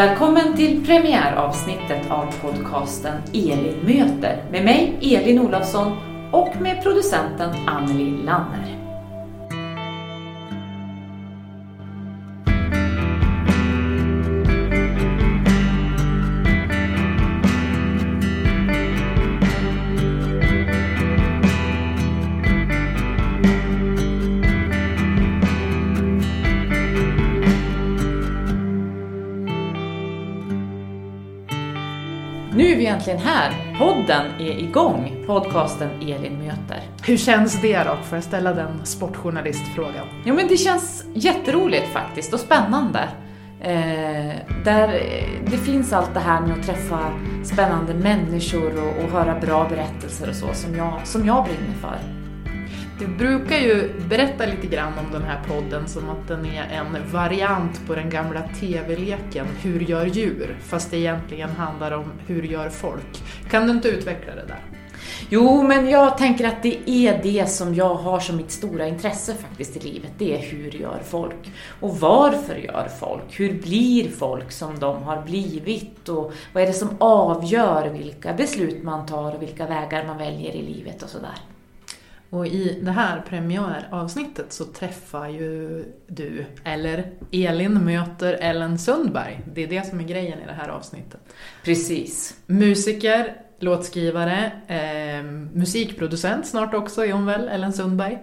Välkommen till premiäravsnittet av podcasten Elin möter med mig Elin Olofsson och med producenten Anneli Lanner. Äntligen här. Podden är igång. Podcasten Elin möter. Hur känns det då? Får jag ställa den sportjournalistfrågan? Jo men det känns jätteroligt faktiskt och spännande. Eh, där det finns allt det här med att träffa spännande människor och, och höra bra berättelser och så som jag, som jag brinner för. Du brukar ju berätta lite grann om den här podden som att den är en variant på den gamla TV-leken Hur gör djur? Fast det egentligen handlar om Hur gör folk? Kan du inte utveckla det där? Jo, men jag tänker att det är det som jag har som mitt stora intresse faktiskt i livet. Det är hur gör folk? Och varför gör folk? Hur blir folk som de har blivit? Och vad är det som avgör vilka beslut man tar och vilka vägar man väljer i livet och sådär. Och i det här premiäravsnittet så träffar ju du, eller Elin möter Ellen Sundberg. Det är det som är grejen i det här avsnittet. Precis. Musiker, låtskrivare, eh, musikproducent snart också är hon väl, Ellen Sundberg?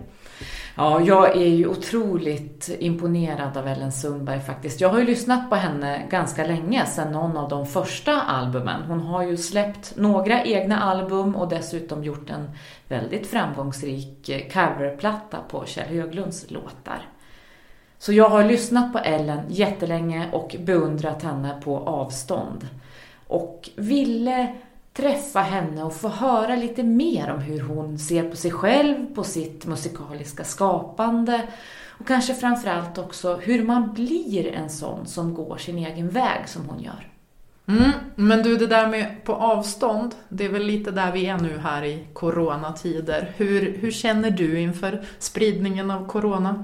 Ja, jag är ju otroligt imponerad av Ellen Sundberg faktiskt. Jag har ju lyssnat på henne ganska länge, sedan någon av de första albumen. Hon har ju släppt några egna album och dessutom gjort en väldigt framgångsrik coverplatta på Kjell Höglunds låtar. Så jag har lyssnat på Ellen jättelänge och beundrat henne på avstånd. Och ville träffa henne och få höra lite mer om hur hon ser på sig själv, på sitt musikaliska skapande och kanske framförallt också hur man blir en sån som går sin egen väg som hon gör. Mm, men du, det där med på avstånd, det är väl lite där vi är nu här i coronatider. Hur, hur känner du inför spridningen av corona?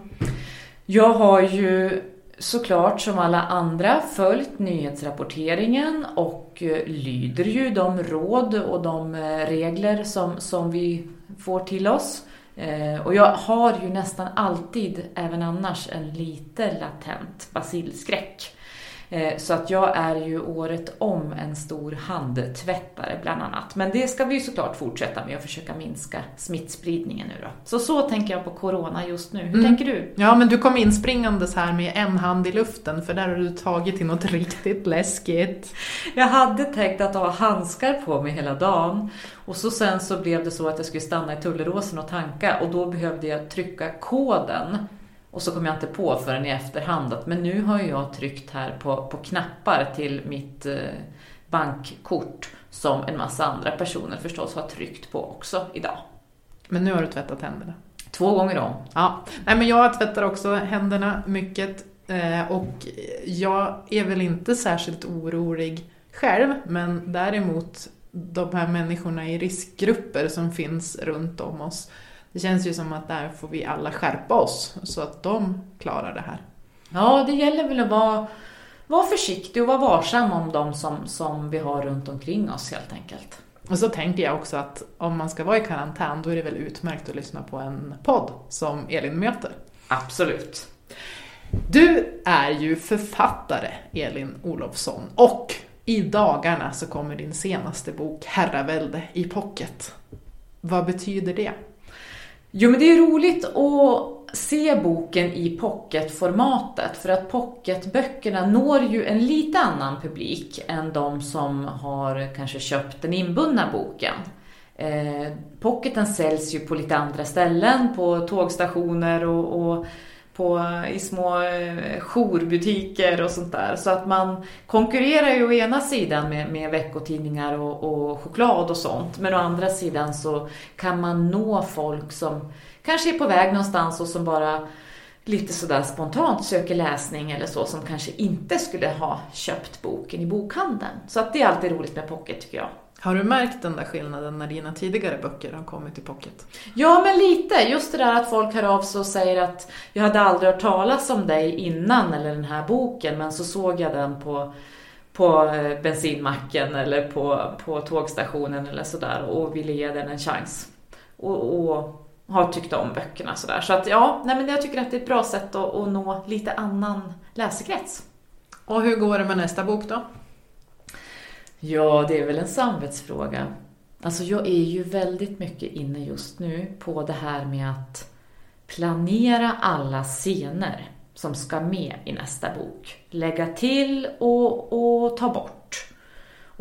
Jag har ju såklart som alla andra följt nyhetsrapporteringen och eh, lyder ju de råd och de eh, regler som, som vi får till oss. Eh, och jag har ju nästan alltid, även annars, en lite latent basilskräck. Eh, så att jag är ju året om en stor handtvättare bland annat. Men det ska vi ju såklart fortsätta med att försöka minska smittspridningen nu då. Så så tänker jag på Corona just nu. Hur mm. tänker du? Ja, men du kom inspringandes här med en hand i luften för där har du tagit till något riktigt läskigt. Jag hade tänkt att ha handskar på mig hela dagen och så sen så blev det så att jag skulle stanna i Tulleråsen och tanka och då behövde jag trycka koden och så kom jag inte på förrän i efterhand att men nu har jag tryckt här på, på knappar till mitt eh, bankkort som en massa andra personer förstås har tryckt på också idag. Men nu har du tvättat händerna? Två gånger om. Ja, Nej, men jag tvättar också händerna mycket eh, och jag är väl inte särskilt orolig själv men däremot de här människorna i riskgrupper som finns runt om oss det känns ju som att där får vi alla skärpa oss så att de klarar det här. Ja, det gäller väl att vara, vara försiktig och vara varsam om de som, som vi har runt omkring oss helt enkelt. Och så tänker jag också att om man ska vara i karantän då är det väl utmärkt att lyssna på en podd som Elin möter. Absolut. Du är ju författare, Elin Olofsson, och i dagarna så kommer din senaste bok Herravälde i pocket. Vad betyder det? Jo, men det är roligt att se boken i pocketformatet för att pocketböckerna når ju en lite annan publik än de som har kanske köpt den inbundna boken. Eh, pocketen säljs ju på lite andra ställen, på tågstationer och, och på, i små eh, jourbutiker och sånt där. Så att man konkurrerar ju å ena sidan med, med veckotidningar och, och choklad och sånt. Men å andra sidan så kan man nå folk som kanske är på väg någonstans och som bara lite sådär spontant söker läsning eller så som kanske inte skulle ha köpt boken i bokhandeln. Så att det är alltid roligt med pocket tycker jag. Har du märkt den där skillnaden när dina tidigare böcker har kommit i pocket? Ja, men lite. Just det där att folk hör av sig och säger att jag hade aldrig hört talas om dig innan eller den här boken, men så såg jag den på, på eh, bensinmacken eller på, på tågstationen eller sådär och ville ge den en chans. Och, och har tyckt om böckerna sådär. Så att ja, nej men jag tycker att det är ett bra sätt att, att nå lite annan läsekrets. Och hur går det med nästa bok då? Ja, det är väl en samvetsfråga. Alltså jag är ju väldigt mycket inne just nu på det här med att planera alla scener som ska med i nästa bok. Lägga till och, och ta bort.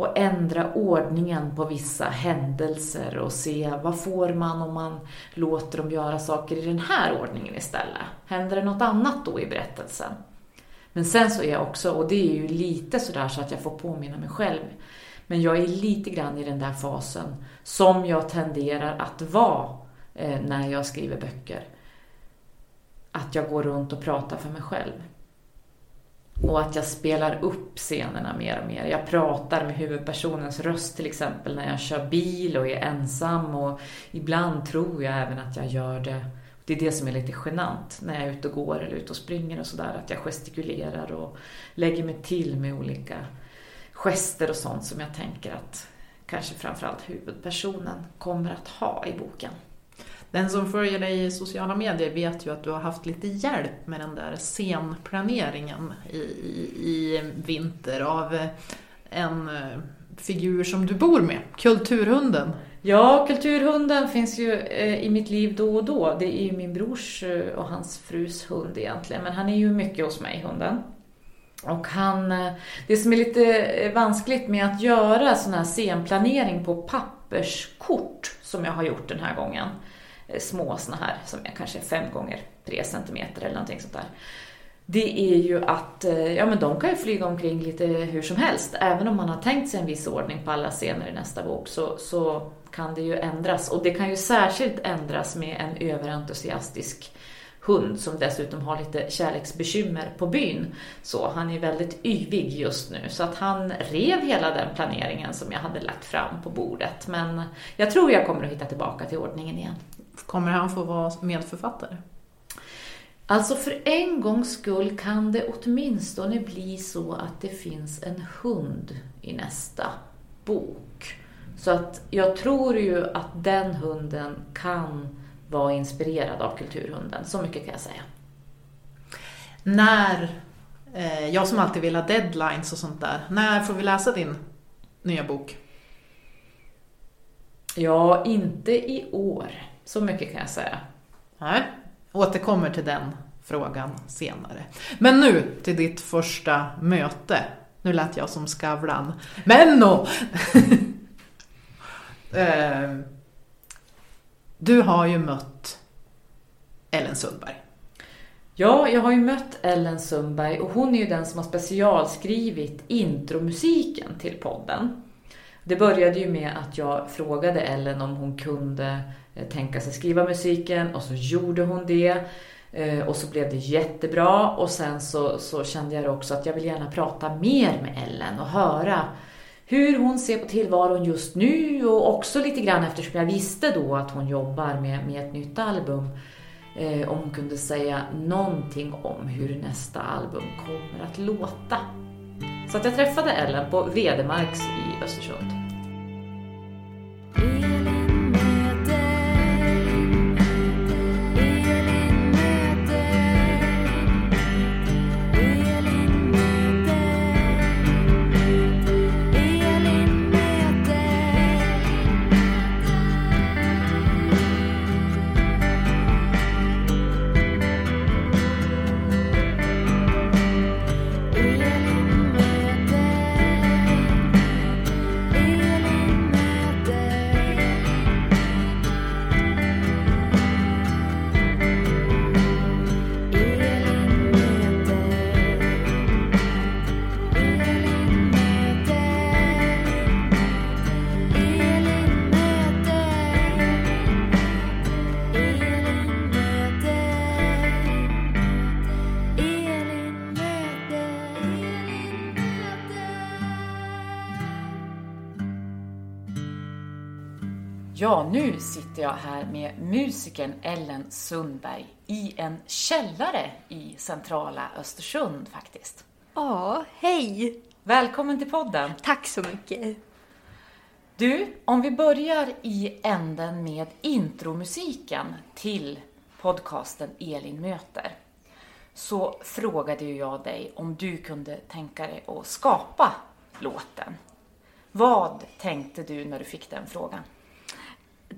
Och ändra ordningen på vissa händelser och se vad får man om man låter dem göra saker i den här ordningen istället. Händer det något annat då i berättelsen? Men sen så är jag också, och det är ju lite sådär så att jag får påminna mig själv, men jag är lite grann i den där fasen som jag tenderar att vara eh, när jag skriver böcker. Att jag går runt och pratar för mig själv. Och att jag spelar upp scenerna mer och mer. Jag pratar med huvudpersonens röst till exempel när jag kör bil och är ensam och ibland tror jag även att jag gör det det är det som är lite genant när jag är ute och går eller ute och springer och sådär. Att jag gestikulerar och lägger mig till med olika gester och sånt som jag tänker att kanske framförallt huvudpersonen kommer att ha i boken. Den som följer dig i sociala medier vet ju att du har haft lite hjälp med den där scenplaneringen i, i, i vinter av eh, en eh, figur som du bor med, Kulturhunden. Ja, Kulturhunden finns ju eh, i mitt liv då och då. Det är ju min brors och hans frus hund egentligen, men han är ju mycket hos mig, hunden. Och han, det som är lite vanskligt med att göra sån här scenplanering på papperskort som jag har gjort den här gången, Eh, små såna här som är kanske fem gånger tre centimeter eller någonting sånt där det är ju att eh, ja, men de kan ju flyga omkring lite hur som helst. Även om man har tänkt sig en viss ordning på alla scener i nästa bok så, så kan det ju ändras. Och det kan ju särskilt ändras med en överentusiastisk hund som dessutom har lite kärleksbekymmer på byn. Så han är väldigt yvig just nu så att han rev hela den planeringen som jag hade lagt fram på bordet. Men jag tror jag kommer att hitta tillbaka till ordningen igen. Kommer han få vara medförfattare? Alltså för en gångs skull kan det åtminstone bli så att det finns en hund i nästa bok. Så att jag tror ju att den hunden kan vara inspirerad av kulturhunden. Så mycket kan jag säga. När, eh, jag som alltid vill ha deadlines och sånt där, när får vi läsa din nya bok? Ja, inte i år. Så mycket kan jag säga. Nej återkommer till den frågan senare. Men nu till ditt första möte. Nu lät jag som Skavlan. Men nå! Eh, du har ju mött Ellen Sundberg. Ja, jag har ju mött Ellen Sundberg och hon är ju den som har specialskrivit intromusiken till podden. Det började ju med att jag frågade Ellen om hon kunde Eh, tänka sig skriva musiken och så gjorde hon det. Eh, och så blev det jättebra och sen så, så kände jag också att jag vill gärna prata mer med Ellen och höra hur hon ser på tillvaron just nu och också lite grann eftersom jag visste då att hon jobbar med, med ett nytt album. Eh, om hon kunde säga någonting om hur nästa album kommer att låta. Så att jag träffade Ellen på Vedemarks i Östersund. Sitter jag här med musikern Ellen Sundberg i en källare i centrala Östersund faktiskt. Ja, hej! Välkommen till podden! Tack så mycket! Du, om vi börjar i änden med intromusiken till podcasten Elin möter så frågade jag dig om du kunde tänka dig att skapa låten. Vad tänkte du när du fick den frågan?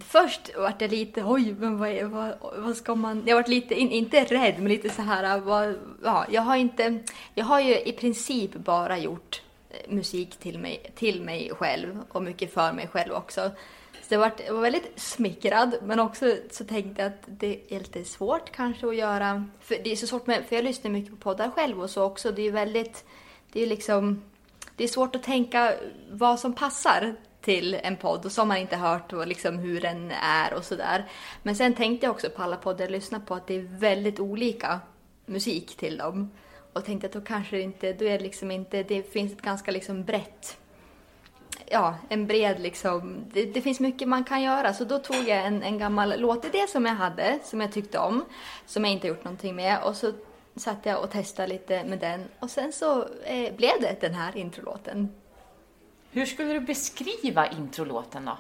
Först vart jag lite, oj, men vad, vad, vad ska man... Jag vart lite, inte rädd, men lite så här, vad, ja, jag har inte... Jag har ju i princip bara gjort eh, musik till mig, till mig själv och mycket för mig själv också. Så jag var, jag var väldigt smickrad, men också så tänkte jag att det är lite svårt kanske att göra... För det är så svårt med, för jag lyssnar mycket på poddar själv och så också. Det är ju väldigt... Det är liksom... Det är svårt att tänka vad som passar till en podd och så har man inte hört liksom hur den är och sådär. Men sen tänkte jag också på alla poddar jag lyssnar på att det är väldigt olika musik till dem. Och tänkte att då kanske inte, då är det liksom inte, det finns ett ganska liksom brett ja, en bred liksom, det, det, finns mycket man kan göra. Så då tog jag en, en gammal låtidé som jag hade, som jag tyckte om, som jag inte gjort någonting med. Och så satt jag och testade lite med den. Och sen så eh, blev det den här introlåten. Hur skulle du beskriva introlåten då?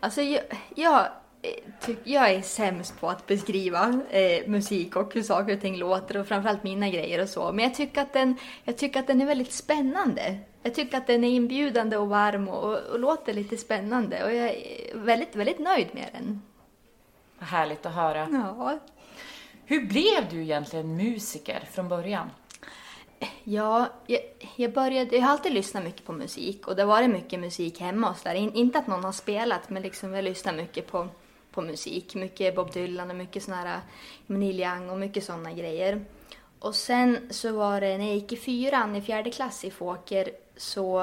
Alltså, jag, jag, eh, jag är sämst på att beskriva eh, musik och hur saker och ting låter och framförallt mina grejer och så. Men jag tycker att den, jag tycker att den är väldigt spännande. Jag tycker att den är inbjudande och varm och, och låter lite spännande och jag är väldigt, väldigt nöjd med den. Vad härligt att höra. Ja. Hur blev du egentligen musiker från början? Ja, jag, jag, började, jag har alltid lyssnat mycket på musik och det har varit mycket musik hemma hos sådär. In, inte att någon har spelat, men liksom jag lyssnar mycket på, på musik. Mycket Bob Dylan och mycket sån här Neil Young och mycket sådana grejer. Och sen så var det när jag gick i fyran, i fjärde klass i Fåker, så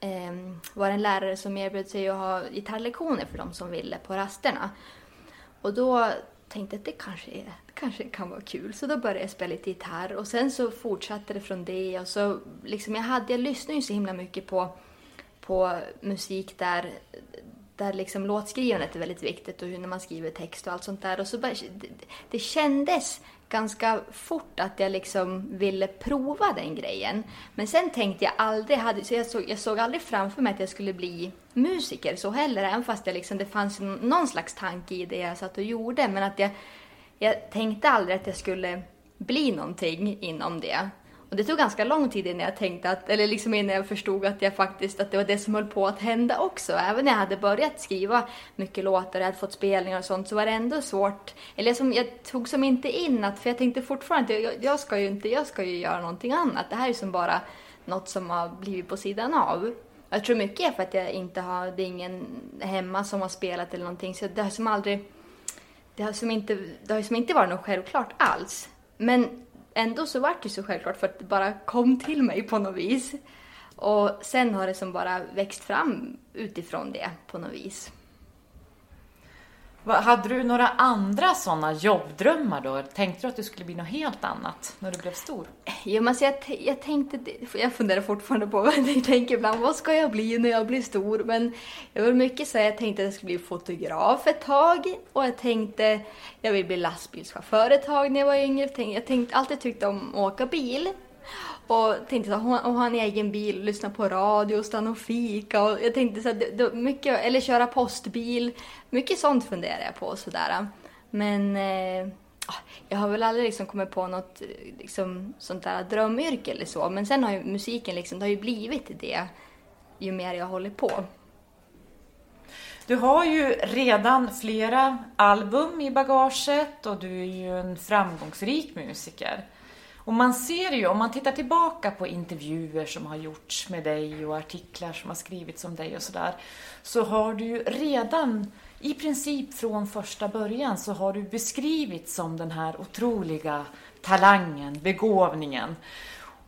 eh, var det en lärare som erbjöd sig att ha gitarrlektioner för de som ville på rasterna. Och då tänkte att det kanske, är, kanske kan vara kul. Så då började jag spela lite gitarr och sen så fortsatte det från det. Och så liksom jag, hade, jag lyssnade ju så himla mycket på, på musik där, där liksom låtskrivandet är väldigt viktigt och hur när man skriver text och allt sånt där. Och så bara, det, det kändes ganska fort att jag liksom ville prova den grejen. Men sen tänkte jag aldrig, hade, så jag, såg, jag såg aldrig framför mig att jag skulle bli musiker så heller, även fast jag liksom, det fanns någon slags tanke i det jag satt och gjorde. Men att jag, jag tänkte aldrig att jag skulle bli någonting inom det. Och det tog ganska lång tid innan jag tänkte att, eller liksom innan jag förstod att jag faktiskt, att det var det som höll på att hända också. Även när jag hade börjat skriva mycket låtar och hade fått spelningar och sånt så var det ändå svårt. Eller som, jag tog som inte in att, för jag tänkte fortfarande att jag, jag, ska ju inte, jag ska ju göra någonting annat. Det här är ju som bara något som har blivit på sidan av. Jag tror mycket är för att jag inte har, det är ingen hemma som har spelat eller någonting så det har som aldrig, det har som inte, det har som inte varit något självklart alls. Men ändå så vart det så självklart för att det bara kom till mig på något vis. Och sen har det som bara växt fram utifrån det på något vis. Hade du några andra sådana jobbdrömmar då? Tänkte du att du skulle bli något helt annat när du blev stor? Jo, men alltså jag, jag tänkte, jag funderar fortfarande på vad jag tänker ibland, vad ska jag bli när jag blir stor? Men jag var mycket så jag tänkte att jag skulle bli fotograf ett tag och jag tänkte, jag vill bli lastbilschaufför ett tag när jag var yngre. Jag tänkte, alltid tyckt om att åka bil. Och tänkte så här, hon har en egen bil, lyssna på radio, stanna och fika. Och jag tänkte så här, mycket, eller köra postbil. Mycket sånt funderar jag på sådär. Men eh, ah, jag har väl aldrig liksom kommit på något eh, liksom, sånt där drömyrke eller så. Men sen har ju musiken liksom, det har ju blivit det ju mer jag håller på. Du har ju redan flera album i bagaget och du är ju en framgångsrik musiker. Och man ser ju, om man tittar tillbaka på intervjuer som har gjorts med dig och artiklar som har skrivits om dig och sådär, så har du ju redan i princip från första början så har du beskrivits som den här otroliga talangen, begåvningen.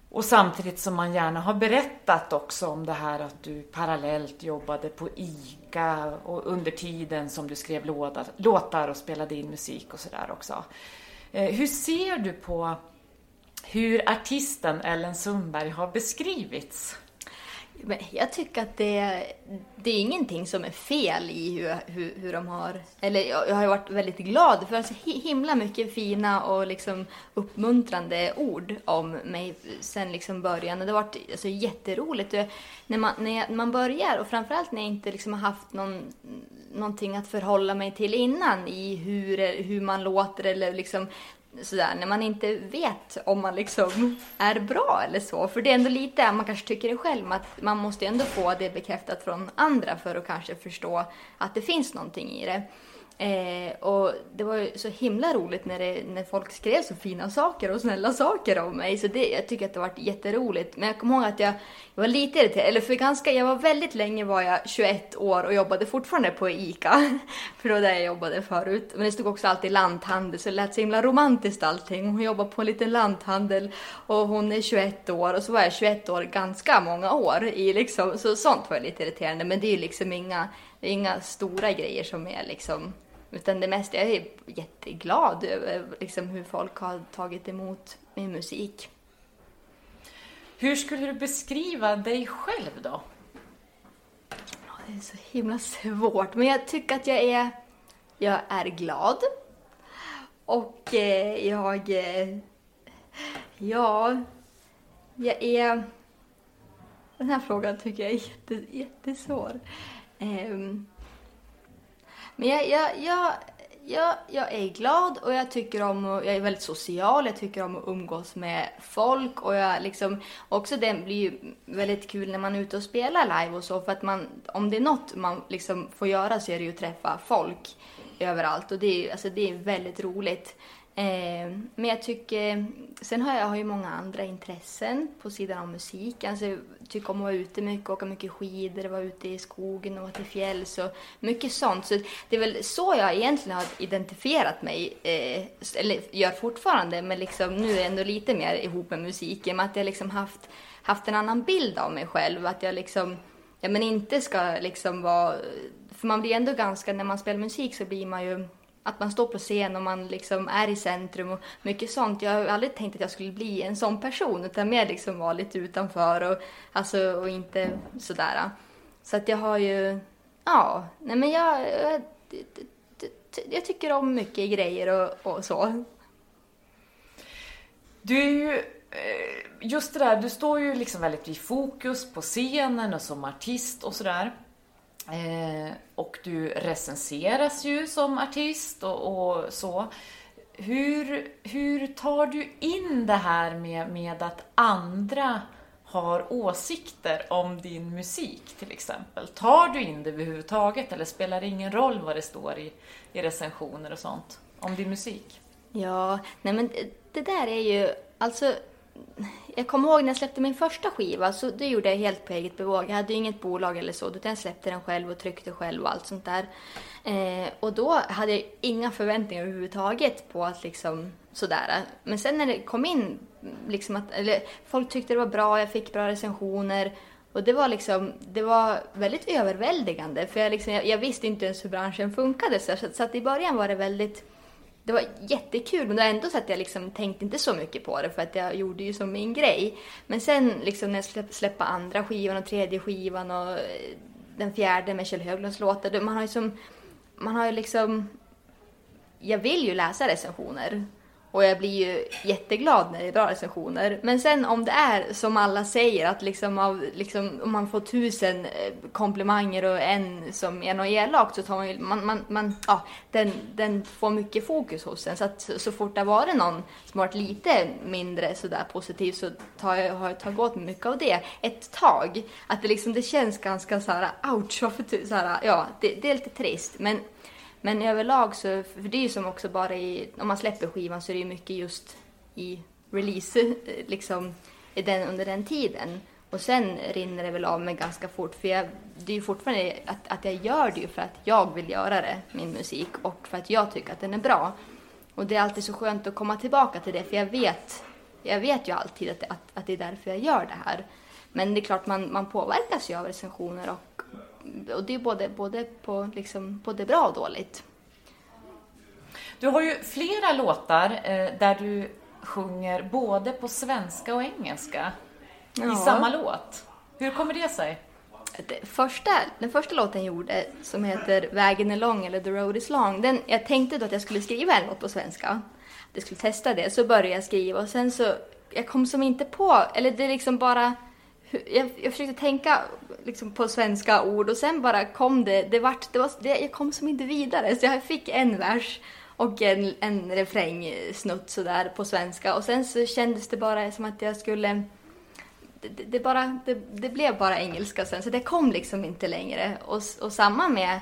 Och samtidigt som man gärna har berättat också om det här att du parallellt jobbade på ICA och under tiden som du skrev låtar och spelade in musik och sådär också. Eh, hur ser du på hur artisten Ellen Sundberg har beskrivits? Men jag tycker att det, det är ingenting som är fel i hur, hur, hur de har... Eller jag, jag har varit väldigt glad för alltså så himla mycket fina och liksom uppmuntrande ord om mig sen liksom början. Och det har varit alltså, jätteroligt. När man, när man börjar och framförallt när jag inte liksom har haft någon, någonting att förhålla mig till innan i hur, hur man låter eller liksom sådär, när man inte vet om man liksom är bra eller så. För det är ändå lite, man kanske tycker det själv, att man måste ändå få det bekräftat från andra för att kanske förstå att det finns någonting i det. Eh, och det var ju så himla roligt när, det, när folk skrev så fina saker och snälla saker om mig. Så det, jag tycker att det har varit jätteroligt. Men jag kommer ihåg att jag, jag var lite irriterad, eller för ganska, jag var väldigt länge var jag 21 år och jobbade fortfarande på ICA. för det var där jag jobbade förut. Men det stod också alltid lanthandel så det lät så himla romantiskt allting. Hon jobbar på en liten lanthandel och hon är 21 år och så var jag 21 år ganska många år i liksom, så sånt var lite irriterande. Men det är ju liksom inga, inga stora grejer som är liksom utan det mesta, jag är jätteglad över liksom hur folk har tagit emot min musik. Hur skulle du beskriva dig själv då? Det är så himla svårt, men jag tycker att jag är, jag är glad. Och eh, jag, eh, ja, jag är, den här frågan tycker jag är jätte, jättesvår. Um, men jag, jag, jag, jag, jag är glad och jag tycker om och jag är väldigt social, jag tycker om att umgås med folk och jag liksom, också det blir ju väldigt kul när man är ute och spelar live och så för att man, om det är något man liksom får göra så är det ju att träffa folk överallt och det är, alltså det är väldigt roligt. Eh, men jag tycker, sen har jag, har ju många andra intressen på sidan av musiken. Alltså, jag tycker om att vara ute mycket, åka mycket skidor, vara ute i skogen och vara till fjälls och mycket sånt. Så det är väl så jag egentligen har identifierat mig, eh, eller gör fortfarande, men liksom nu är jag ändå lite mer ihop med musiken. Med att jag liksom haft, haft en annan bild av mig själv. Att jag liksom, ja men inte ska liksom vara, för man blir ändå ganska, när man spelar musik så blir man ju att man står på scen och man liksom är i centrum och mycket sånt. Jag har aldrig tänkt att jag skulle bli en sån person utan mer liksom vara lite utanför och, alltså, och inte sådär. Så att jag har ju, ja, nej men jag, jag, jag tycker om mycket grejer och, och så. Du är ju, eh, just det där, du står ju liksom väldigt i fokus på scenen och som artist och sådär. Eh, och du recenseras ju som artist och, och, så. Hur, hur tar du in det här med, med att andra har åsikter om din musik till exempel? Tar du in det överhuvudtaget eller spelar det ingen roll vad det står i, i recensioner och sånt om din musik? Ja, nej men det där är ju, alltså jag kommer ihåg när jag släppte min första skiva, så det gjorde jag helt på eget bevåg. Jag hade ju inget bolag eller så, utan jag släppte den själv och tryckte själv och allt sånt där. Eh, och då hade jag inga förväntningar överhuvudtaget på att liksom sådär. Men sen när det kom in, liksom att, eller folk tyckte det var bra, jag fick bra recensioner. Och det var liksom, det var väldigt överväldigande, för jag, liksom, jag, jag visste inte ens hur branschen funkade. Så, så att i början var det väldigt det var jättekul men det var ändå så att jag liksom tänkte inte så mycket på det för att jag gjorde ju som min grej. Men sen liksom när jag släpp, släppa andra skivan och tredje skivan och eh, den fjärde med Kjell Höglunds låtar. Man har ju som, man har ju liksom, jag vill ju läsa recensioner. Och jag blir ju jätteglad när det är bra recensioner. Men sen om det är som alla säger, att liksom av, liksom, om man får tusen eh, komplimanger och en som är något elakt så tar man ju, man, man, man, ja, den, den får mycket fokus hos en. Så att så fort det har varit någon som har varit lite mindre sådär positiv så tar jag, har jag tagit åt mig mycket av det ett tag. Att det liksom, det känns ganska såhär, ouch, varför, såhär, ja, det, det är lite trist. Men men överlag så, för det är ju som också bara i, om man släpper skivan så är det ju mycket just i release, eh, liksom i den, under den tiden. Och sen rinner det väl av mig ganska fort för jag, det är ju fortfarande att, att jag gör det ju för att jag vill göra det, min musik, och för att jag tycker att den är bra. Och det är alltid så skönt att komma tillbaka till det för jag vet, jag vet ju alltid att, att, att det är därför jag gör det här. Men det är klart man, man påverkas ju av recensioner och och det är både, både, på, liksom, både bra och dåligt. Du har ju flera låtar eh, där du sjunger både på svenska och engelska ja. i samma låt. Hur kommer det sig? Det första, den första låten jag gjorde, som heter Vägen är lång eller The road is long, den, jag tänkte då att jag skulle skriva en låt på svenska. Jag skulle testa det. Så började jag skriva och sen så, jag kom som inte på, eller det är liksom bara, jag, jag försökte tänka liksom på svenska ord och sen bara kom det, det vart, det var, det, jag kom som inte vidare. Så jag fick en vers och en, en refrängsnutt sådär på svenska och sen så kändes det bara som att jag skulle det, det, bara, det, det, blev bara engelska sen, så det kom liksom inte längre. Och, och samma med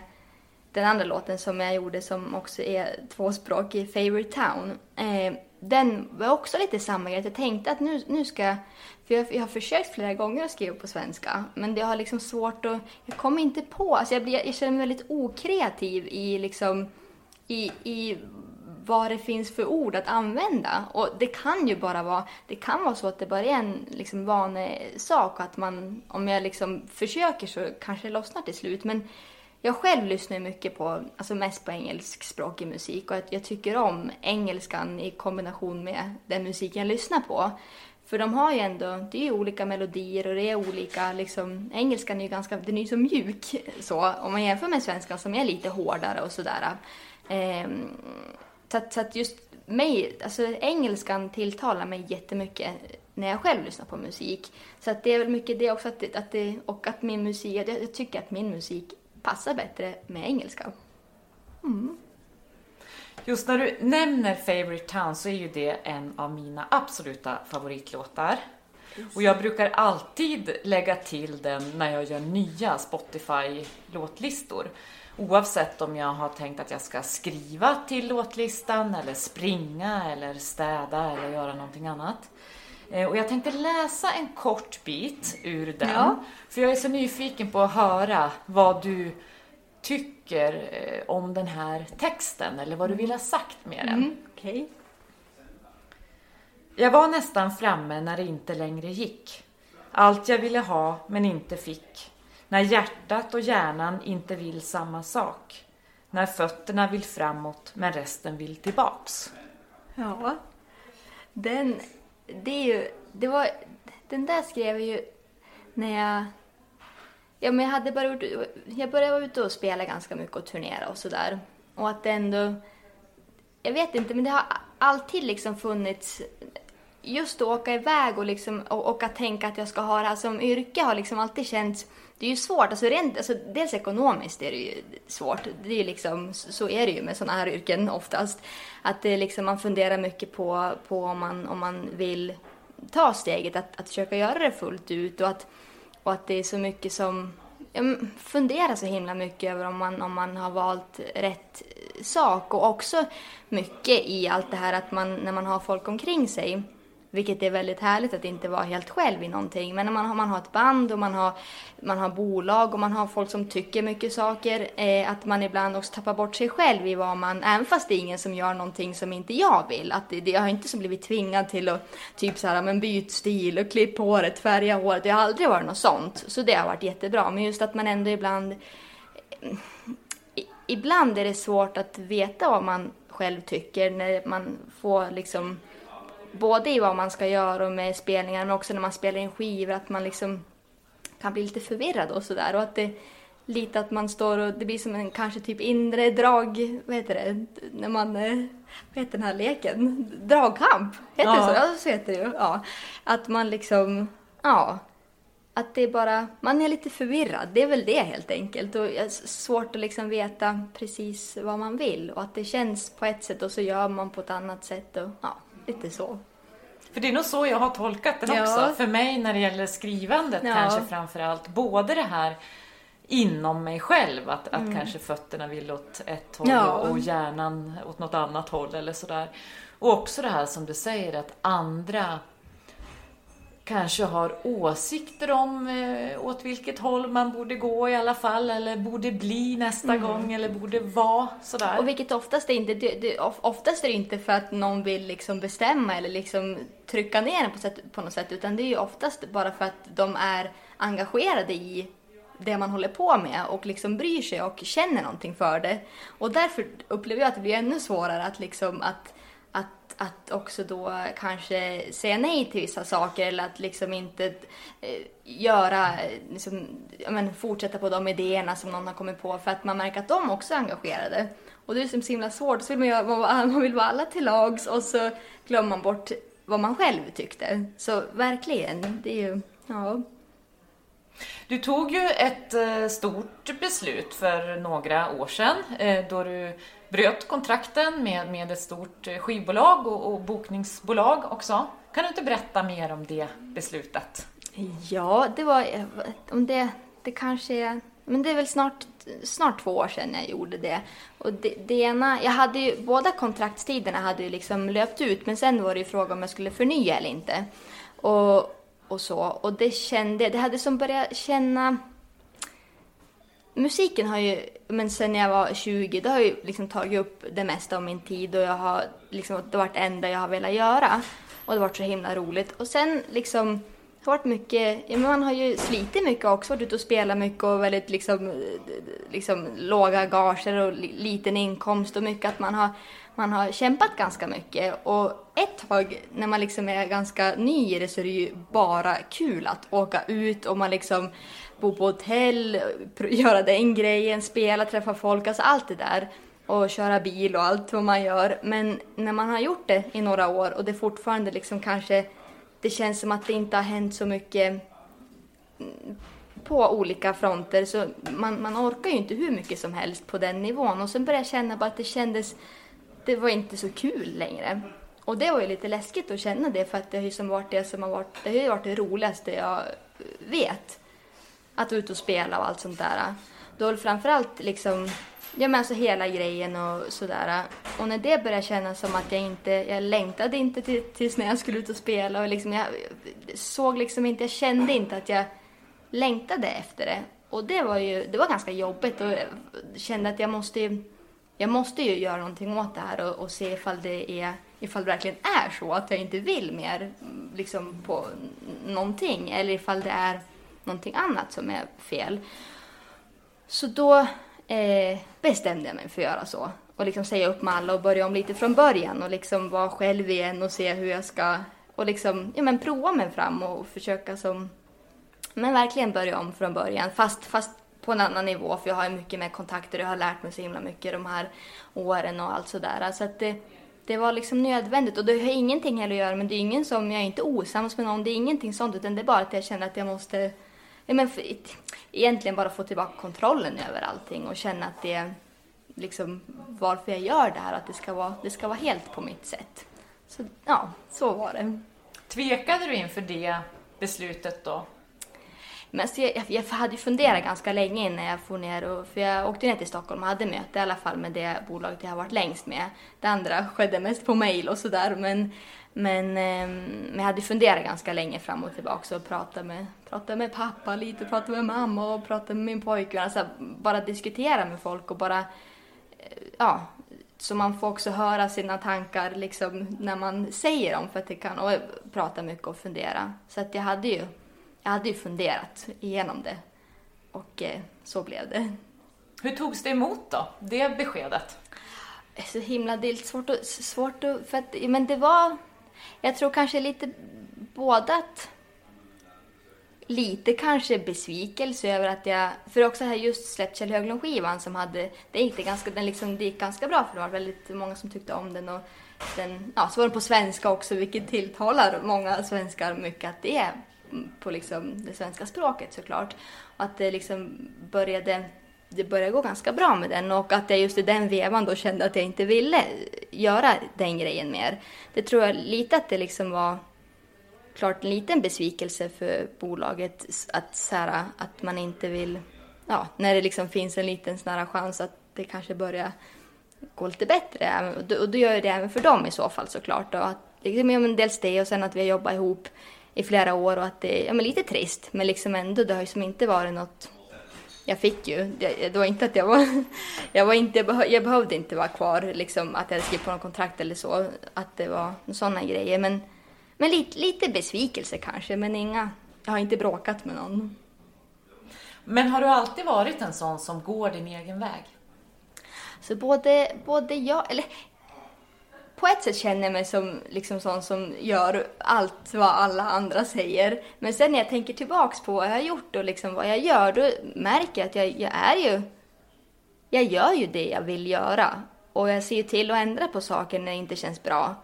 den andra låten som jag gjorde som också är tvåspråkig, Favorite Town. Eh, den var också lite samma grej. Jag tänkte att nu, nu ska för jag, jag har försökt flera gånger att skriva på svenska, men det har liksom svårt att... Jag kommer inte på. Alltså jag, blir, jag känner mig väldigt okreativ i liksom... I, i vad det finns för ord att använda. Och det kan ju bara vara, det kan vara så att det bara är en liksom vanesak och att man, om jag liksom försöker så kanske det lossnar till slut. Men jag själv lyssnar mycket på, alltså mest på engelskspråkig musik och att jag tycker om engelskan i kombination med den musik jag lyssnar på. För de har ju ändå, det är ju olika melodier och det är olika, liksom, engelskan är ju ganska, den är ju så mjuk så, om man jämför med svenskan som är lite hårdare och sådär. Ehm, så, att, så att just mig, alltså engelskan tilltalar mig jättemycket när jag själv lyssnar på musik. Så att det är väl mycket det också, att det, att det, och att min musik, jag, jag tycker att min musik passar bättre med engelska. Mm. Just när du nämner Favorite Town så är ju det en av mina absoluta favoritlåtar. Och jag brukar alltid lägga till den när jag gör nya Spotify-låtlistor. Oavsett om jag har tänkt att jag ska skriva till låtlistan eller springa eller städa eller göra någonting annat. Eh, och jag tänkte läsa en kort bit ur den. Ja. För jag är så nyfiken på att höra vad du tycker eh, om den här texten eller vad du vill ha sagt med den. Mm, okay. Jag var nästan framme när det inte längre gick. Allt jag ville ha men inte fick. När hjärtat och hjärnan inte vill samma sak. När fötterna vill framåt men resten vill tillbaks. Ja, den, det är ju, det var, den där skrev jag ju när jag Ja, men jag, hade bara gjort, jag började vara ute och spela ganska mycket och turnera och sådär. Och att det ändå... Jag vet inte, men det har alltid liksom funnits... Just att åka iväg och, liksom, och, och att tänka att jag ska ha det här som yrke har liksom alltid känts... Det är ju svårt, alltså, rent, alltså dels ekonomiskt är det ju svårt. Det är liksom, så är det ju med sådana här yrken oftast. Att det liksom, man funderar mycket på, på om, man, om man vill ta steget att, att försöka göra det fullt ut och att och att det är så mycket som... Jag funderar så himla mycket över om man, om man har valt rätt sak och också mycket i allt det här att man, när man har folk omkring sig vilket är väldigt härligt att inte vara helt själv i någonting. Men när man, man har ett band och man har, man har bolag och man har folk som tycker mycket saker. Eh, att man ibland också tappar bort sig själv i vad man, även fast det är ingen som gör någonting som inte jag vill. Att det, jag har inte så blivit tvingad till att typ så här, men byt stil och klipp håret, färga håret. Det har aldrig varit något sånt. Så det har varit jättebra. Men just att man ändå ibland Ibland är det svårt att veta vad man själv tycker när man får liksom både i vad man ska göra och med spelningar men också när man spelar in skivor att man liksom kan bli lite förvirrad och sådär och att det lite att man står och det blir som en kanske typ inre drag, vad heter det, när man, eh, vad heter den här leken? Dragkamp, heter ja. det så? Ja, så heter det ju. Ja. Att man liksom, ja, att det är bara, man är lite förvirrad, det är väl det helt enkelt. Och svårt att liksom veta precis vad man vill och att det känns på ett sätt och så gör man på ett annat sätt och ja, lite så. För det är nog så jag har tolkat den ja. också. För mig när det gäller skrivandet ja. kanske framför allt. Både det här inom mig själv, att, mm. att kanske fötterna vill åt ett håll ja. och hjärnan åt något annat håll eller sådär. Och också det här som du säger att andra kanske har åsikter om eh, åt vilket håll man borde gå i alla fall eller borde bli nästa mm. gång eller borde vara sådär. Och vilket oftast är inte, det, det, oftast är det inte för att någon vill liksom bestämma eller liksom trycka ner en på, sätt, på något sätt utan det är ju oftast bara för att de är engagerade i det man håller på med och liksom bryr sig och känner någonting för det. Och därför upplever jag att det blir ännu svårare att liksom att att också då kanske säga nej till vissa saker eller att liksom inte eh, göra, liksom, men, fortsätta på de idéerna som någon har kommit på för att man märker att de också är engagerade. Och det är liksom så himla svårt, så vill man, göra, man vill vara alla till lags och så glömmer man bort vad man själv tyckte. Så verkligen, det är ju, ja. Du tog ju ett eh, stort beslut för några år sedan eh, då du bröt kontrakten med, med ett stort eh, skivbolag och, och bokningsbolag också. Kan du inte berätta mer om det beslutet? Ja, det var, eh, om det, det kanske är, men det är väl snart, snart två år sedan jag gjorde det. Och det, det ena, jag hade ju, båda kontraktstiderna hade ju liksom löpt ut, men sen var det ju fråga om jag skulle förnya eller inte. Och, och så. Och det kände det hade som börjat känna... Musiken har ju, men sen jag var 20, det har ju liksom tagit upp det mesta av min tid och jag har liksom, det har varit det enda jag har velat göra. Och det har varit så himla roligt. Och sen liksom, det har varit mycket, ja, man har ju slitit mycket också, varit ute och spelat mycket och väldigt liksom, liksom låga gager och liten inkomst och mycket att man har man har kämpat ganska mycket och ett tag när man liksom är ganska ny i det så är det ju bara kul att åka ut och man liksom bo på hotell, göra den grejen, spela, träffa folk, alltså allt det där och köra bil och allt vad man gör. Men när man har gjort det i några år och det fortfarande liksom kanske det känns som att det inte har hänt så mycket på olika fronter så man, man orkar ju inte hur mycket som helst på den nivån och sen började jag känna bara att det kändes det var inte så kul längre. Och det var ju lite läskigt att känna det för att det har ju som varit det som har varit, det har ju varit det roligaste jag vet. Att vara ute och spela och allt sånt där. Då framförallt liksom, ja men alltså hela grejen och sådär. Och när det började kännas som att jag inte, jag längtade inte till, tills när jag skulle ut och spela och liksom jag såg liksom inte, jag kände inte att jag längtade efter det. Och det var ju, det var ganska jobbigt och jag kände att jag måste ju, jag måste ju göra någonting åt det här och, och, se ifall det, är, ifall det verkligen är så att jag inte vill mer liksom på någonting eller ifall det är någonting annat som är fel. Så då eh, bestämde jag mig för att göra så och liksom säga upp med alla och börja om lite från början och liksom vara själv igen och se hur jag ska och liksom, ja men prova mig fram och försöka som, men verkligen börja om från början fast, fast på en annan nivå för jag har mycket mer kontakter och jag har lärt mig så himla mycket de här åren och allt sådär. Så att det, det var liksom nödvändigt och det har ingenting heller att göra men det är ingen som, jag är inte osams med någon, det är ingenting sånt utan det är bara att jag känner att jag måste, ja men för, egentligen bara få tillbaka kontrollen över allting och känna att det är liksom varför jag gör det här, att det ska vara, det ska vara helt på mitt sätt. Så ja, så var det. Tvekade du inför det beslutet då? Men så jag, jag hade funderat ganska länge innan jag for ner. Och, för jag åkte ner till Stockholm och hade möte i alla fall med det bolaget jag har varit längst med. Det andra skedde mest på mail och sådär. Men, men, eh, jag hade funderat ganska länge fram och tillbaka och pratat med, pratat med pappa lite, pratat med mamma och pratat med min pojkvän. Alltså bara diskutera med folk och bara, eh, ja, så man får också höra sina tankar liksom när man säger dem för att det kan, och prata mycket och fundera. Så att jag hade ju jag hade ju funderat igenom det och eh, så blev det. Hur togs det emot då, det beskedet? Så himla, det är svårt att, svårt att, för att, men det var, jag tror kanske lite båda att lite kanske besvikelse över att jag, för också här just släppt Kjell Höglund-skivan som hade, det gick, det ganska, den liksom, det gick ganska bra för det var väldigt många som tyckte om den och den, ja, så var den på svenska också vilket tilltalar många svenskar mycket att det är på liksom det svenska språket såklart. Och att det liksom började, det började gå ganska bra med den och att jag just i den vevan då kände att jag inte ville göra den grejen mer. Det tror jag lite att det liksom var klart en liten besvikelse för bolaget att, så här, att man inte vill, ja, när det liksom finns en liten sån här chans att det kanske börjar gå lite bättre. Och då, och då gör jag det även för dem i så fall såklart. Och att, liksom, ja, men dels det och sen att vi har jobbat ihop i flera år och att det är ja, men lite trist men liksom ändå det har ju som inte varit något jag fick ju, det, det var inte att jag var, jag var inte, jag behövde inte vara kvar liksom att jag hade skrivit på något kontrakt eller så, att det var sådana grejer men, men lite, lite besvikelse kanske men inga, jag har inte bråkat med någon. Men har du alltid varit en sån som går din egen väg? Så både, både jag, eller på ett sätt känner jag mig som liksom sån som gör allt vad alla andra säger. Men sen när jag tänker tillbaks på vad jag har gjort och liksom vad jag gör, då märker jag att jag, jag är ju... Jag gör ju det jag vill göra. Och jag ser ju till att ändra på saker när det inte känns bra.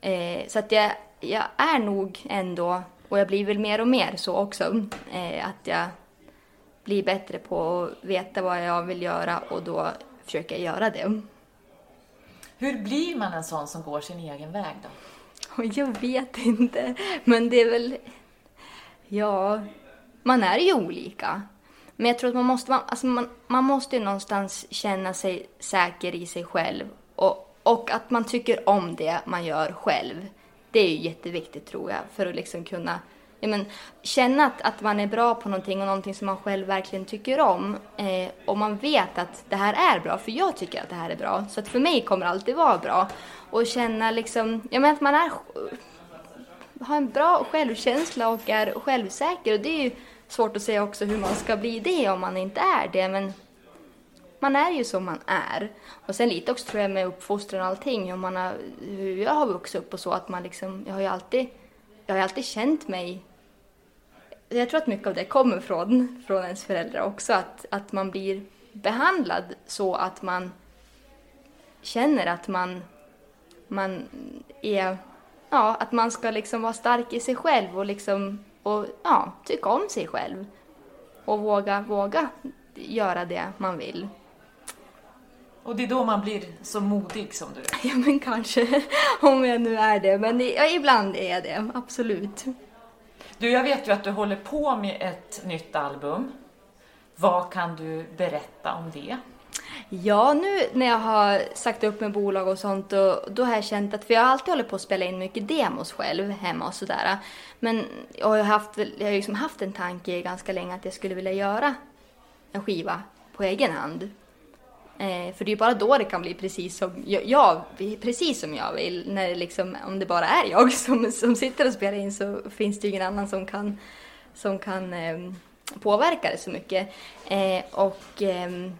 Eh, så att jag, jag är nog ändå, och jag blir väl mer och mer så också, eh, att jag blir bättre på att veta vad jag vill göra och då försöker jag göra det. Hur blir man en sån som går sin egen väg då? Jag vet inte, men det är väl... Ja, man är ju olika. Men jag tror att man måste, man, alltså man, man måste ju någonstans känna sig säker i sig själv. Och, och att man tycker om det man gör själv. Det är ju jätteviktigt tror jag, för att liksom kunna ja, men, känna att, att man är bra på någonting och någonting som man själv verkligen tycker om. Eh, och man vet att det här är bra, för jag tycker att det här är bra. Så att för mig kommer det alltid vara bra. Och känna liksom, ja men att man är, har en bra självkänsla och är självsäker. Och det är ju svårt att säga också hur man ska bli det om man inte är det. Men man är ju som man är. Och sen lite också tror jag med uppfostran och allting. hur, man har, hur jag har vuxit upp och så att man liksom, jag har ju alltid, jag har alltid känt mig jag tror att mycket av det kommer från, från ens föräldrar också. Att, att man blir behandlad så att man känner att man, man är... Ja, att man ska liksom vara stark i sig själv och liksom och, ja, tycka om sig själv. Och våga, våga göra det man vill. Och det är då man blir så modig som du Ja, men kanske. Om jag nu är det. Men ja, ibland är jag det, absolut. Du, jag vet ju att du håller på med ett nytt album. Vad kan du berätta om det? Ja, nu när jag har sagt upp med bolag och sånt, då, då har jag känt att, för jag har alltid hållit på att spela in mycket demos själv hemma och sådär. Men jag har, haft, jag har liksom haft en tanke ganska länge att jag skulle vilja göra en skiva på egen hand. Eh, för det är ju bara då det kan bli precis som jag, jag, precis som jag vill. När det liksom, om det bara är jag som, som sitter och spelar in så finns det ju ingen annan som kan, som kan eh, påverka det så mycket. Eh, och ehm,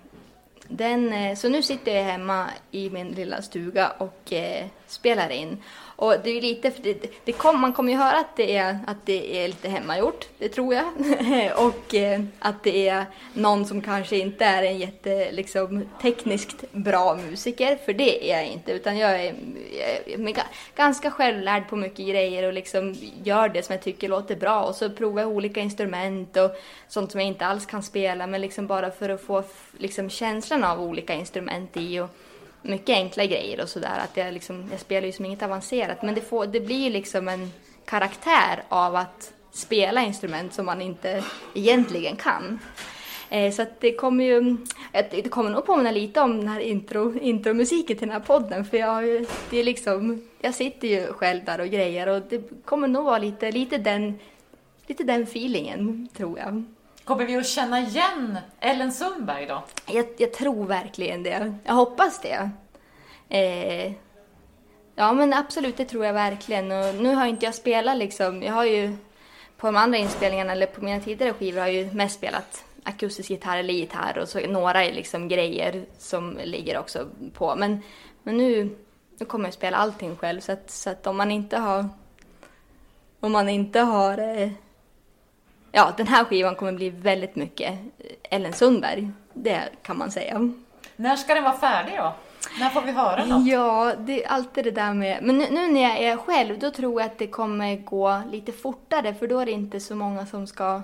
den, eh, så nu sitter jag hemma i min lilla stuga och eh, spelar in. Och det är lite, för det, det kom, man kommer ju höra att det, är, att det är lite hemmagjort, det tror jag. och eh, att det är någon som kanske inte är en jätte, liksom, tekniskt bra musiker, för det är jag inte. Utan jag är, jag är ganska självlärd på mycket grejer och liksom gör det som jag tycker låter bra. Och så provar jag olika instrument och sånt som jag inte alls kan spela, men liksom bara för att få liksom, känslan av olika instrument i. Och, mycket enkla grejer och sådär. Att jag, liksom, jag spelar ju som inget avancerat men det, får, det blir ju liksom en karaktär av att spela instrument som man inte egentligen kan. Eh, så att det kommer ju, det kommer nog påminna lite om den här intro, intromusiken till den här podden för jag, det är liksom, jag sitter ju själv där och grejer och det kommer nog vara lite, lite, den, lite den feelingen tror jag. Kommer vi att känna igen Ellen Sundberg då? Jag, jag tror verkligen det. Jag hoppas det. Eh, ja men absolut, det tror jag verkligen. Och nu har inte jag spelat liksom, jag har ju på de andra inspelningarna eller på mina tidigare skivor har jag ju mest spelat akustisk gitarr eller gitarr och så några liksom grejer som ligger också på. Men, men nu, nu kommer jag spela allting själv så att, så att om man inte har om man inte har eh, ja, den här skivan kommer bli väldigt mycket Ellen Sundberg. Det kan man säga. När ska den vara färdig då? När får vi höra något? Ja, det är alltid det där med... Men nu, nu, när jag är själv, då tror jag att det kommer gå lite fortare för då är det inte så många som ska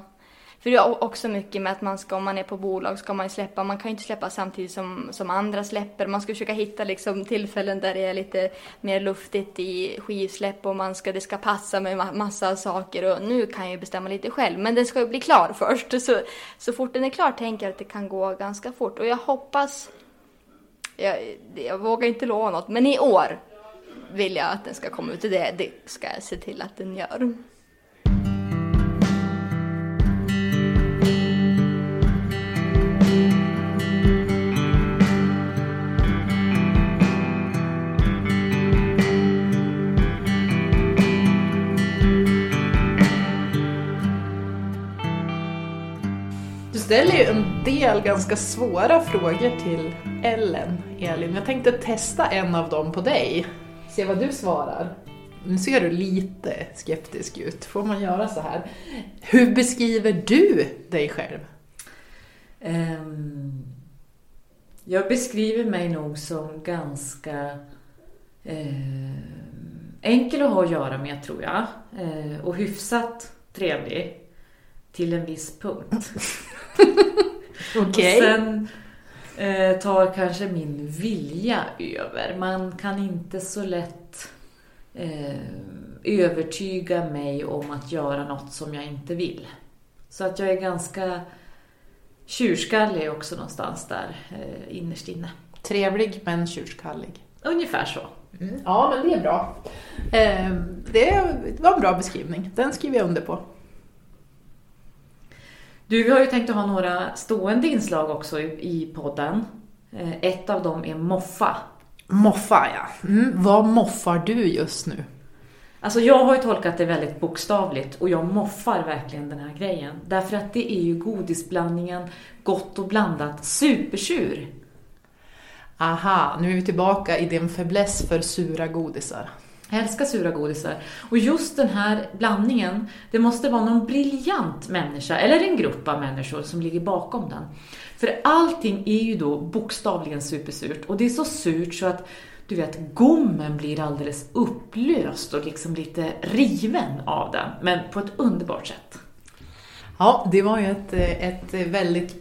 för det är också mycket med att man ska, om man är på bolag, ska man ju släppa, man kan ju inte släppa samtidigt som, som andra släpper. Man ska försöka hitta liksom tillfällen där det är lite mer luftigt i skivsläpp och man ska, det ska passa med massa saker och nu kan jag ju bestämma lite själv. Men den ska ju bli klar först. Så, så fort den är klar tänker jag att det kan gå ganska fort och jag hoppas, jag, jag vågar inte lova något, men i år vill jag att den ska komma ut och det, det ska jag se till att den gör. Ställer ju en del ganska svåra frågor till Ellen, Elin. Jag tänkte testa en av dem på dig. se vad du svarar. Nu ser du lite skeptisk ut. Får man göra så här? Hur beskriver du dig själv? Um, jag beskriver mig nog som ganska eh, enkel att ha att göra med tror jag. Uh, och hyfsat trevlig. Till en viss punkt. Okej. Och sen eh, tar kanske min vilja över. Man kan inte så lätt eh, övertyga mig om att göra något som jag inte vill. Så att jag är ganska tjurskallig också någonstans där eh, innerst inne. Trevlig men tjurskallig. Ungefär så. Ja, men det är bra. Eh, det var en bra beskrivning. Den skriver jag under på. Du, har ju tänkt att ha några stående inslag också i, i podden. Eh, ett av dem är moffa. Moffa, ja. Mm, vad moffar du just nu? Alltså jag har ju tolkat det väldigt bokstavligt och jag moffar verkligen den här grejen. Därför att det är ju godisblandningen gott och blandat supersur. Aha, nu är vi tillbaka i din fäbless för sura godisar. Jag älskar sura godisar. Och just den här blandningen, det måste vara någon briljant människa, eller en grupp av människor som ligger bakom den. För allting är ju då bokstavligen supersurt och det är så surt så att du vet, gommen blir alldeles upplöst och liksom lite riven av den, men på ett underbart sätt. Ja, det var ju ett, ett väldigt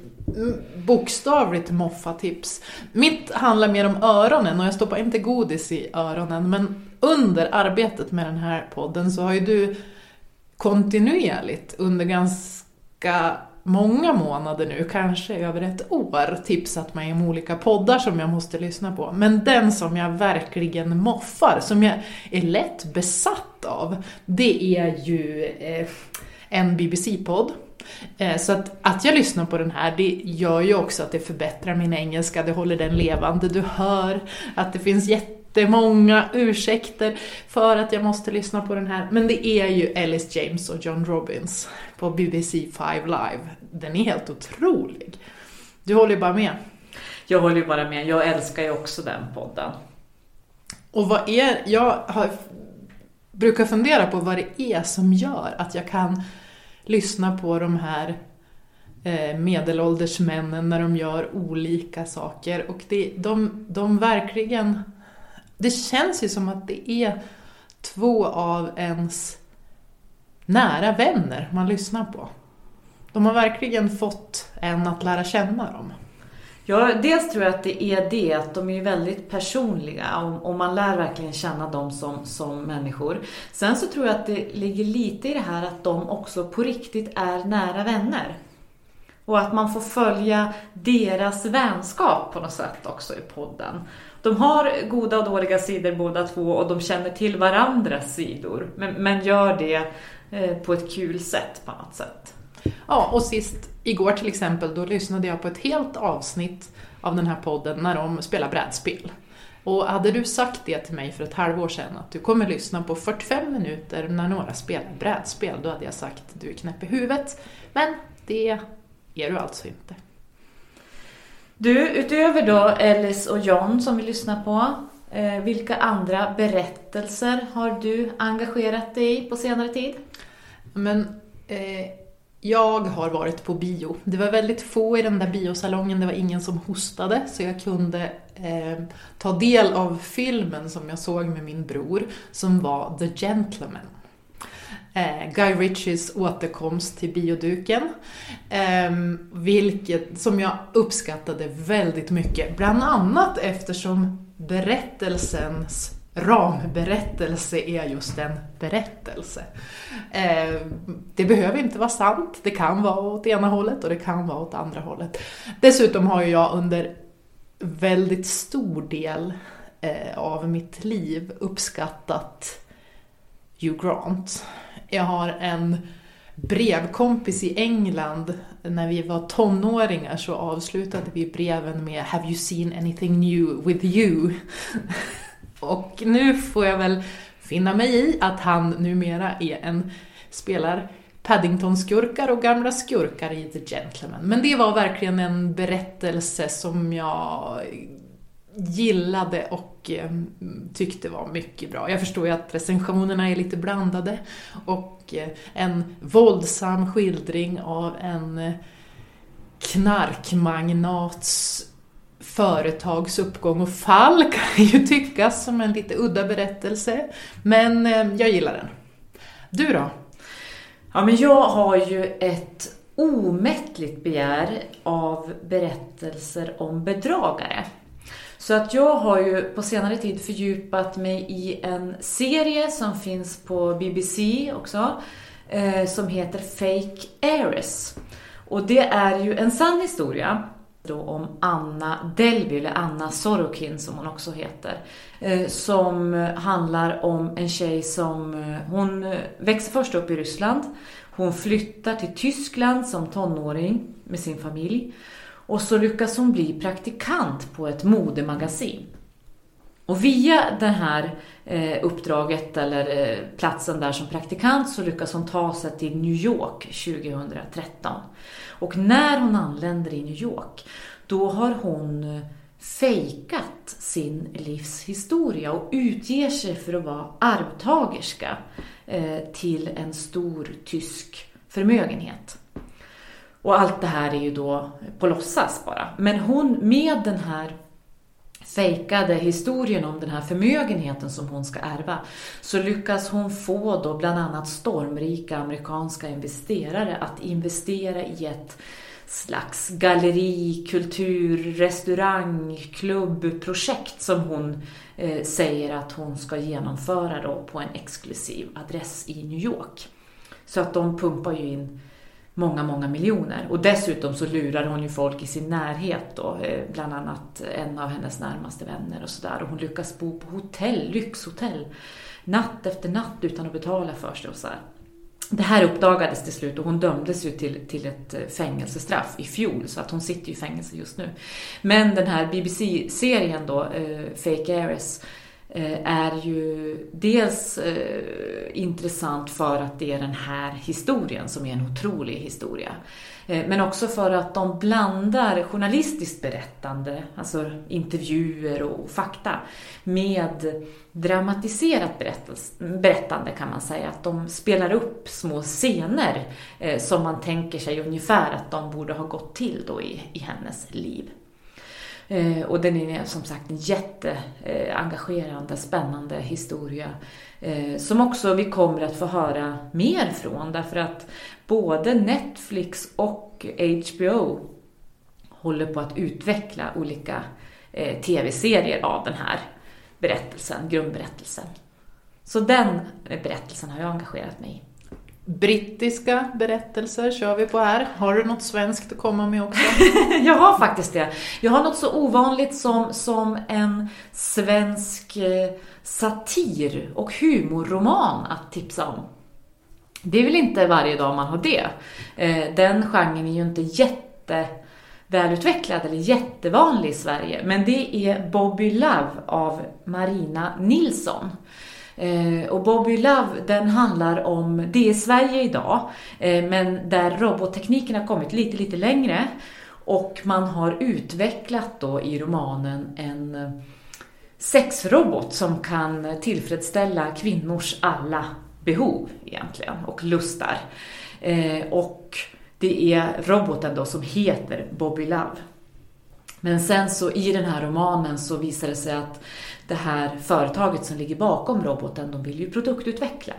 bokstavligt moffatips. Mitt handlar mer om öronen och jag stoppar inte godis i öronen, men under arbetet med den här podden så har ju du kontinuerligt under ganska många månader nu, kanske över ett år, tipsat mig om olika poddar som jag måste lyssna på. Men den som jag verkligen moffar, som jag är lätt besatt av, det är ju eh, en BBC-podd. Eh, så att, att jag lyssnar på den här, det gör ju också att det förbättrar min engelska, det håller den levande. Du hör att det finns jättemånga ursäkter för att jag måste lyssna på den här. Men det är ju Ellis James och John Robbins på BBC 5 Live. Den är helt otrolig. Du håller ju bara med. Jag håller ju bara med, jag älskar ju också den podden. Och vad är, jag har, brukar fundera på vad det är som gör att jag kan lyssna på de här eh, medelålders männen när de gör olika saker. Och det, de, de verkligen... Det känns ju som att det är två av ens nära vänner man lyssnar på. De har verkligen fått en att lära känna dem. Ja, dels tror jag att det är det att de är väldigt personliga och, man lär verkligen känna dem som, som människor. Sen så tror jag att det ligger lite i det här att de också på riktigt är nära vänner. Och att man får följa deras vänskap på något sätt också i podden. De har goda och dåliga sidor båda två och de känner till varandras sidor. Men, men gör det eh, på ett kul sätt på något sätt. Ja, och sist igår till exempel, då lyssnade jag på ett helt avsnitt av den här podden när de spelar brädspel. Och hade du sagt det till mig för ett halvår sedan, att du kommer lyssna på 45 minuter när några spelar brädspel, då hade jag sagt att du är knäpp i huvudet. Men det är du alltså inte. Du, utöver då Ellis och John som vi lyssnar på, eh, vilka andra berättelser har du engagerat dig i på senare tid? Men eh, jag har varit på bio. Det var väldigt få i den där biosalongen, det var ingen som hostade så jag kunde eh, ta del av filmen som jag såg med min bror som var The Gentleman. Eh, Guy Ritchies återkomst till bioduken. Eh, vilket, som jag uppskattade väldigt mycket. Bland annat eftersom berättelsens ramberättelse är just en berättelse. Eh, det behöver inte vara sant, det kan vara åt ena hållet och det kan vara åt andra hållet. Dessutom har jag under väldigt stor del eh, av mitt liv uppskattat Hugh Grant. Jag har en brevkompis i England. När vi var tonåringar så avslutade vi breven med “Have you seen anything new with you?” Och nu får jag väl finna mig i att han numera är en, spelar Paddington-skurkar och gamla skurkar i The Gentleman. Men det var verkligen en berättelse som jag gillade och eh, tyckte var mycket bra. Jag förstår ju att recensionerna är lite blandade och eh, en våldsam skildring av en eh, knarkmagnats företags uppgång och fall kan ju tyckas som en lite udda berättelse. Men jag gillar den. Du då? Ja, men jag har ju ett omättligt begär av berättelser om bedragare. Så att jag har ju på senare tid fördjupat mig i en serie som finns på BBC också, eh, som heter Fake Heiress. Och det är ju en sann historia då om Anna Delby, eller Anna Sorokin som hon också heter. Eh, som handlar om en tjej som, eh, hon växer först upp i Ryssland. Hon flyttar till Tyskland som tonåring med sin familj. Och så lyckas hon bli praktikant på ett modemagasin. Och via det här eh, uppdraget eller eh, platsen där som praktikant så lyckas hon ta sig till New York 2013. Och när hon anländer i New York då har hon eh, fejkat sin livshistoria och utger sig för att vara arvtagerska till en stor tysk förmögenhet. Och allt det här är ju då på låtsas bara. Men hon med den här fejkade historien om den här förmögenheten som hon ska ärva så lyckas hon få då bland annat stormrika amerikanska investerare att investera i ett slags galleri, kultur, restaurang, klubbprojekt som hon eh, säger att hon ska genomföra då på en exklusiv adress i New York. Så att de pumpar ju in många, många miljoner. Och dessutom så lurar hon ju folk i sin närhet då, eh, bland annat en av hennes närmaste vänner och sådär. Och hon lyckas bo på hotell, lyxhotell, natt efter natt utan att betala för sig och så här. Det här uppdagades till slut och hon dömdes ju till, till ett eh, fängelsestraff i fjol så att hon sitter ju i fängelse just nu. Men den här BBC-serien då, eh, Fake Heiress, Eh, är ju dels eh, intressant för att det är den här historien som är en otrolig historia. Eh, men också för att de blandar journalistiskt berättande, alltså intervjuer och fakta, med dramatiserat berättande kan man säga. Att de spelar upp små scener som man tänker sig ungefär att de borde ha gått till då i, i hennes liv. Eh, och den är som sagt en jätteengagerande, eh, spännande historia eh, som också vi kommer att få höra mer från därför att både Netflix och HBO håller på att utveckla olika eh, tv-serier av den här berättelsen, grundberättelsen. Så den berättelsen har jag engagerat mig i. Brittiska berättelser kör vi på här. Har du något svenskt att komma med också? jag har faktiskt det. Jag har något så ovanligt som, som en svensk eh, satir och humorroman att tipsa om. Det är väl inte varje dag man har det. Eh, den genren är ju inte jätte välutvecklad eller jättevanlig i Sverige. Men det är Bobby Love av Marina Nilsson. Eh, och Bobby Love, den handlar om, det är Sverige idag, eh, men där robottekniken har kommit lite, lite längre. Och man har utvecklat då i romanen en eh, sexrobot som kan tillfredsställa kvinnors alla behov egentligen och lustar. och det är roboten då som heter Bobby Love. Men sen så i den här romanen så visar det sig att det här företaget som ligger bakom roboten, de vill ju produktutveckla.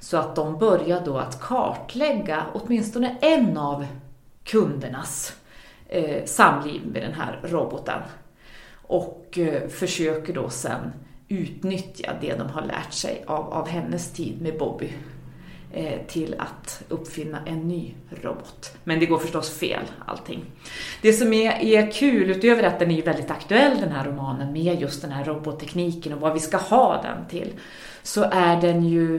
Så att de börjar då att kartlägga åtminstone en av kundernas eh, samliv med den här roboten. Och eh, försöker då sen utnyttja det de har lärt sig av, av hennes tid med Bobby Eh, till att uppfinna en ny robot. Men det går förstås fel allting. Det som är, är kul, utöver att den är väldigt aktuell den här romanen med just den här robottekniken och vad vi ska ha den till, så är den ju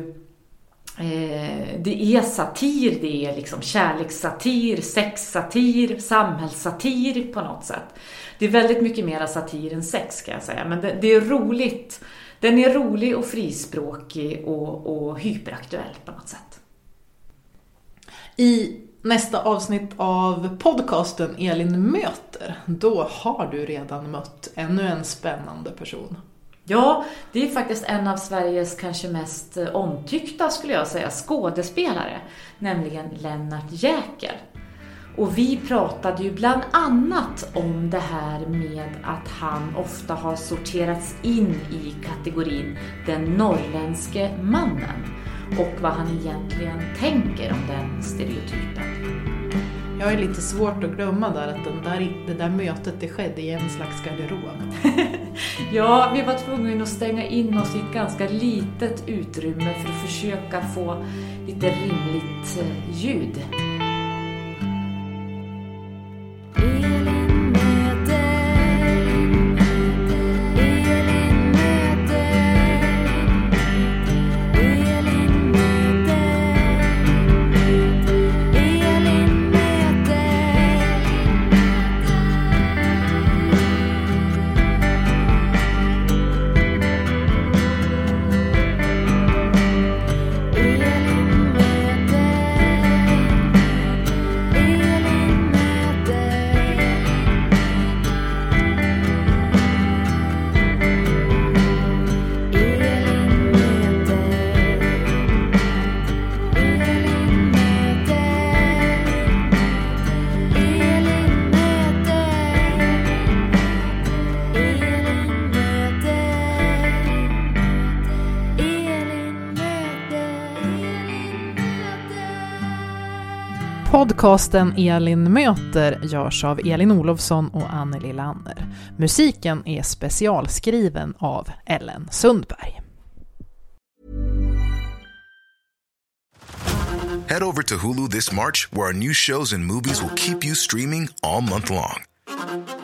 eh, det är satir, det är liksom kärlekssatir, sexsatir, samhällssatir på något sätt. Det är väldigt mycket mera satir än sex ska jag säga, men det, det är roligt den är rolig och frispråkig och, och hyperaktuell på något sätt. I nästa avsnitt av podcasten Elin möter, då har du redan mött ännu en spännande person. Ja, det är faktiskt en av Sveriges kanske mest omtyckta, skulle jag säga, skådespelare, nämligen Lennart Jäkel. Och vi pratade ju bland annat om det här med att han ofta har sorterats in i kategorin den norrländske mannen och vad han egentligen tänker om den stereotypen. Jag är lite svårt att glömma där att den där, det där mötet det skedde i en slags garderob. ja, vi var tvungna att stänga in oss i ett ganska litet utrymme för att försöka få lite rimligt eh, ljud. Podcasten Elin möter görs av Elin Olofsson och Anneli Lanner. Musiken är specialskriven av Ellen Sundberg. Head over to Hulu this March where our new shows and movies will keep you streaming all month long.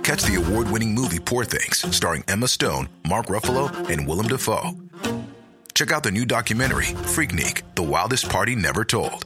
Catch the award-winning movie Poor things starring Emma Stone, Mark Ruffalo and Willem Dafoe. Check out the new documentary Freaknik, The Wildest Party Never Told